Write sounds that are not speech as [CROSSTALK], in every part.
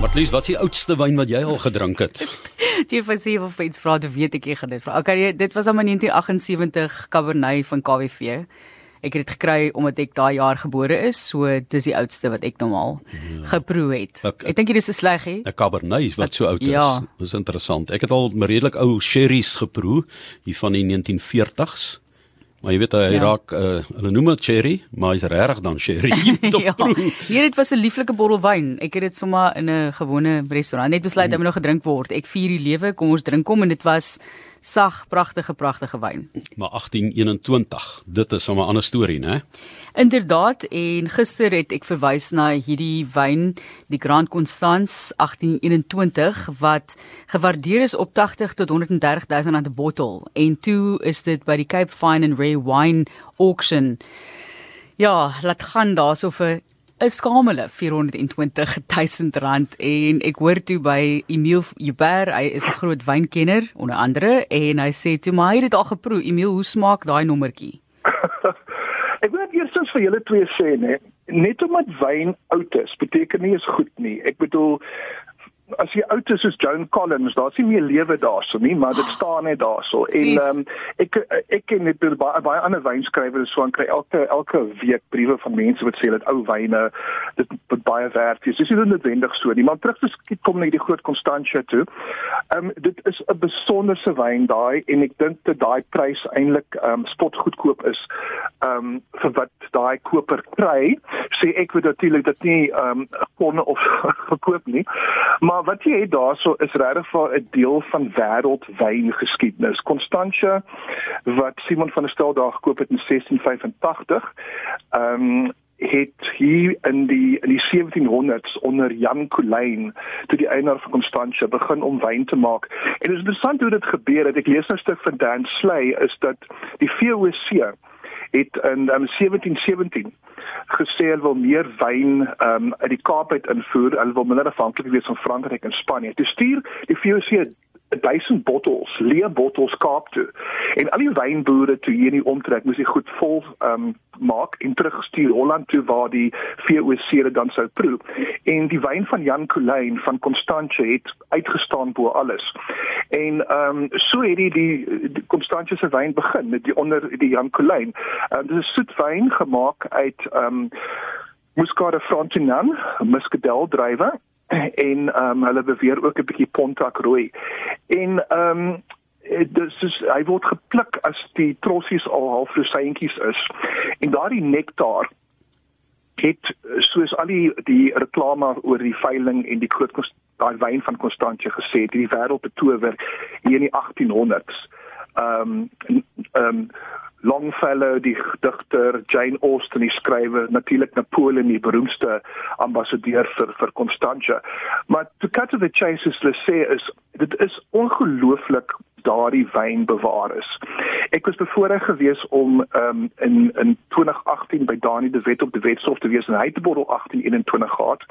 Matlies, wat is die oudste wyn wat jy al gedrink het? [LAUGHS] Jy vir sê of iets vra, dan weet ek jy gaan dit vra. Okay, dit was aan 1978 Cabernet van KWV. Ek het dit gekry omdat ek daai jaar gebore is, so dis die oudste wat ek normaal ja. geproe het. Ek, ek dink dit is 'n sleggie. 'n Cabernet wat so oud is. Ja. Dis interessant. Ek het al redelik ou sherries geproe hier van die 1940s. Maar jy weet hy ja. raak uh, hulle noem dit cherry, maar hy's regtig dan cherry. [LAUGHS] ja. Hier dit was 'n lieflike bottel wyn. Ek het dit sommer in 'n gewone restaurant net besluit hmm. om nog gedrink word. Ek vier die lewe, kom ons drink hom en dit was sag, pragtige, pragtige wyn. Maar 1821, dit is 'n ander storie, né? Inderdaad, en gister het ek verwys na hierdie wyn, die Grand Constance 1821 wat gewaardeer is op 80 tot 130 000 rand 'n bottel en toe is dit by die Cape Fine and Rare Wine Auction. Ja, laat gaan daarso vir 'n skamele 420 000 rand en ek hoor toe by Emile Jubber, hy is 'n groot wynkenner onder andere en hy sê toe maar hy het dit al geproe. Emile, hoe smaak daai nommertjie? [LAUGHS] ek wil eerstens vir julle twee sê nê, net omdat wyn oud is, beteken nie is goed nie. Ek bedoel is soos Joan Collins, daar's nie meer lewe daarso nie, maar dit staan net daarso. En ehm um, ek ek ken net baie baie ander wynskrywers so aan kry elke elke week briewe van mense wat sê dat ou wyne dit wat baie werd is. Dis nie noodwendig so nie, maar terug te skiet kom na die groot Constantia toe. Ehm um, dit is 'n besonderse wyn daai en ek dink dat daai prys eintlik ehm um, spot goedkoop is. Ehm um, vir wat daai koper kry, sê ek weet natuurlik dat nie ehm um, konne of [LAUGHS] verkoop nie. Maar Maar wat jy het daarso is regtig vir 'n deel van wêreldwyn geskiedenis. Constantia wat Simon van der Stel daar gekoop het in 1685. Ehm um, het hier in die in die 1700s onder Jan Coulain toe die eienaar van Constantia begin om wyn te maak. En dit is interessant hoe dit gebeur het. Ek lees nou 'n stuk van Dan Slay is dat die VOC het in um, 1717 gesê hulle wil meer wyn um, uit die Kaap uit invoer. Hulle wil minder afhanklik wees van Frankryk en Spanje. Dit stuur die VOC 1000 bottels, leë bottels Kaap toe. En al die wynboere toe hier in die omtrek moes die goed vol ehm um, maak en terugstuur Holland toe waar die VOC dit dan sou proe. En die wyn van Jan Coulain van Constantia het uitgestaan bo alles. En ehm um, so het die die Constantia se wyn begin met die onder die Jan. Ehm um, dit is soet wyn gemaak uit ehm um, Muscat Frontignan, muscadel druiwe en ehm um, hulle beweer ook 'n bietjie Pontac rooi. En ehm um, dis is hy word gepluk as die trossies al half rosyntjies is. En daardie nektar het soos al die die reklame oor die veiling en die groot daai wyn van Constantia gesê het, die wêreld betower hier in die 1800s. Ehm um, ehm um, Longfellow, die digter Jane Austen, die skrywer, natuurlik Napoleon, die beroemdste ambassadeur vir vir Constantia. Maar to cut to the chase is sê is dit is ongelooflik daardie wyn bewaar is. Ek was bevoorreg geweest om um, in in 2018 by Dani de Wet op die Wetstof te wees en hy het 'n bottel 1821 gehad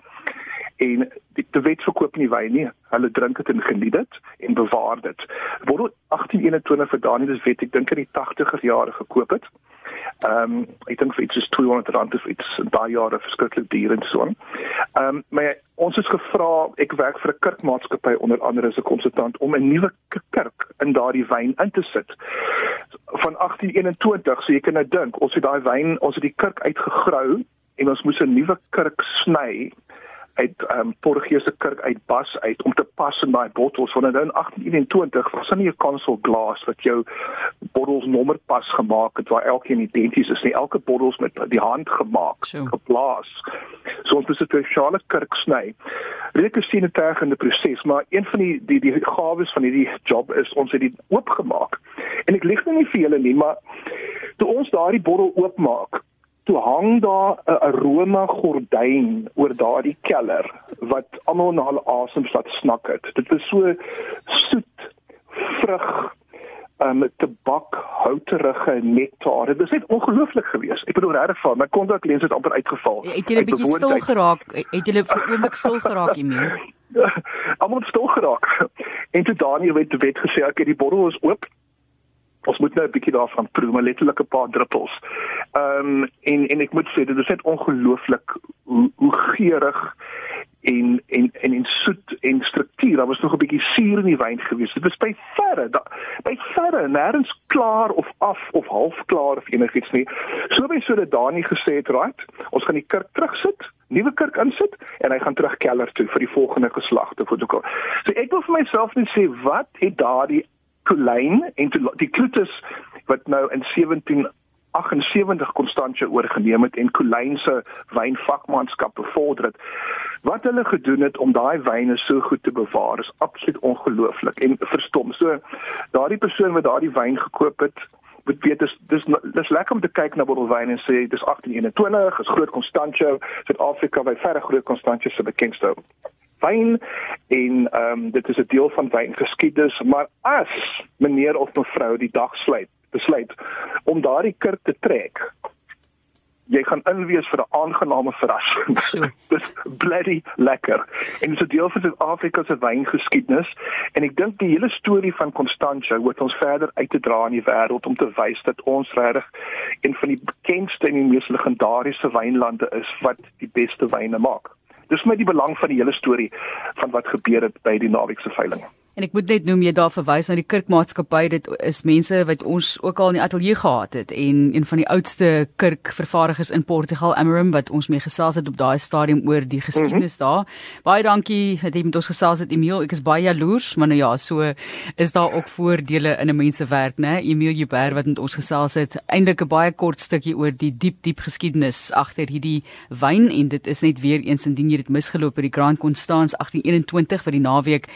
en die te wet verkoop nie wyn nie. Hulle drink dit en geniet dit en bewaar dit. Word 1821 vir Daniel se wet, ek dink in die 80er jare gekoop het. Ehm um, ek dink vir iets is 200 rand of iets daai jare verskriklik duur en so aan. Ehm um, maar ons is gevra, ek werk vir 'n kerkmaatskappy onder andere as 'n konsultant om 'n nuwe kerk in daardie wyn in te sit. Van 1821, so jy kan nou dink, ons het daai wyn, ons het die kerk uitgegrou en ons moes 'n nuwe kerk sny uit ehm um, Portugese kerk uit Bas uit om te pas in daai bottels want in 1821 was daar nie 'n console glas wat jou bottels nommerpas gemaak het waar elkeen identies is nie. Elke bottels met die hand gemaak so. geblaas. So ons moet 'n spesiale kerk sny. Rekening sien dit reg in die proses maar een van die die die gawes van hierdie job is ons het dit oopgemaak. En ek lieg nou nie vir julle nie maar toe ons daardie bottel oopmaak toe hang daar 'n aroma gordyn oor daardie keller wat almal na hulle asem laat snak het. Dit was so soet, vrug, um, met tabak, houterige nektar. Dit was net ongelooflik geweest. Ek bedoel regtig van, my kontak lens het amper uitgeval. Het jy 'n bietjie stil geraak? Het jy vir oomblik stil geraak hiermee? [LAUGHS] Almal stil geraak. En toe Daniel het wet gesê, "Oké, die bottel is oop." Ons moet nou 'n bietjie daarvan proe, maar letterlik 'n paar druppels. Ehm um, en en ek moet sê dit is net ongelooflik hoe hoe geurig en en en en soet en struktuur. Daar was nog 'n bietjie suur in die wyn gewees. Dit was by verre, da, by verre nêrens klaar of af of half klaar of enigiets nie. So by so dat Dani gesê het, "Right, ons gaan die kurk terugsit, nuwe kurk insit en hy gaan terug keller toe vir die volgende geslagte fotokol." So ek wil vir myself net sê, wat het daardie Kulyn en die Klutus wat nou in 17 78 Constantia oorgeneem het en Kulyn se wynvakmanskap bevorder het. Wat hulle gedoen het om daai wyne so goed te bewaar is absoluut ongelooflik en verstom. So daardie persoon wat daardie wyn gekoop het, moet weet dis dis dis lekker om te kyk na bottelwyn en sê dis 1821, is groot Constantia, Suid-Afrika by verre groot Constantia se bekendste wyn en ehm um, dit is 'n deel van wyngeskiedenis, maar as meneer of mevrou die dag sluit besluit om daardie kurk te trek jy gaan inwees vir 'n aangename verrassing. [LAUGHS] Dis bloody lekker. En dit is 'n deel van Suid-Afrika se wyngeskiedenis en ek dink die hele storie van Constantia moet ons verder uit te dra in die wêreld om te wys dat ons regtig een van die bekendste en die mees legendariese wynlande is wat die beste wyne maak. Dis my die belang van die hele storie van wat gebeur het by die naweekse veiling. En ek moet net noem jy daar verwys na die kerkmaatskappy dit is mense wat ons ook al in die ateljee gehad het en een van die oudste kerkvervaardigers in Portugal Amarim wat ons mee gesels het op daai stadium oor die geskiedenis mm -hmm. daar. Baie dankie dat jy met ons gesels het Emil. Ek is baie jaloers, maar nou ja, so is daar ook voordele in 'n mens se werk, né? Emil Jubber wat met ons gesels het, eintlik 'n baie kort stukkie oor die diep diep geskiedenis agter hierdie wyn en dit is net weer eens indien jy dit misgeloop het die Grand Constance 1821 vir die naweek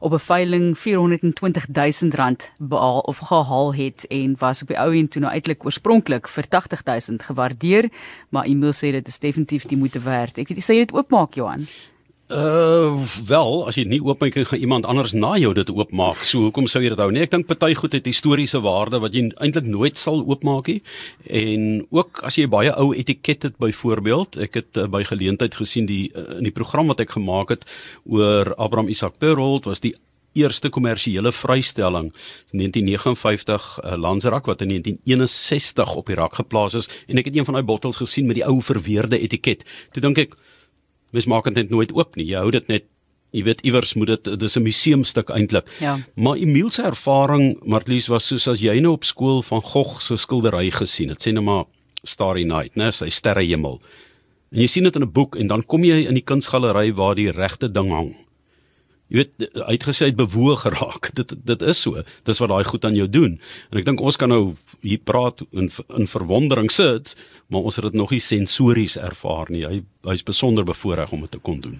op 'n veiling 420 000 rand behaal of gehaal het en was op die ou end toe nou uiteindelik oorspronklik vir 80 000 gewaardeer, maar Emil sê dit is definitief die moeite werd. Ek sê dit oopmaak Johan. Uh wel, as jy nie oopmaak kan gaan iemand anders na jou dit oopmaak. So hoekom sou jy dit hou nie? Ek dink party goed het historiese waarde wat jy eintlik nooit sal oopmaak nie. En ook as jy baie ou etiket het byvoorbeeld, ek het uh, by geleentheid gesien die uh, in die program wat ek gemaak het oor Abraham Isaac Perold was die eerste kommersiële vrystelling 1959 uh, Lanzerak wat in 1961 op die rak geplaas is en ek het een van daai bottels gesien met die ou verweerde etiket. Toe dink ek mens maak dit net nooit oop nie. Jy hou dit net jy weet iewers moet dit dis 'n museumstuk eintlik. Ja. Maar Emile se ervaring Martlies was soos as jy nou op skool van Gogh se skildery gesien het. Sê nou maar Starry Night, né, sy sterrehemel. En jy sien dit in 'n boek en dan kom jy in die kunsgalery waar die regte ding hang. Jy weet uitgesê het bewoog geraak. [LAUGHS] Dit dit is so. Dis wat daai goed aan jou doen. En ek dink ons kan nou hier praat in in verwondering sit, maar ons het dit nog nie sensories ervaar nie. Hy hy's besonder bevoorreg om dit te kon doen.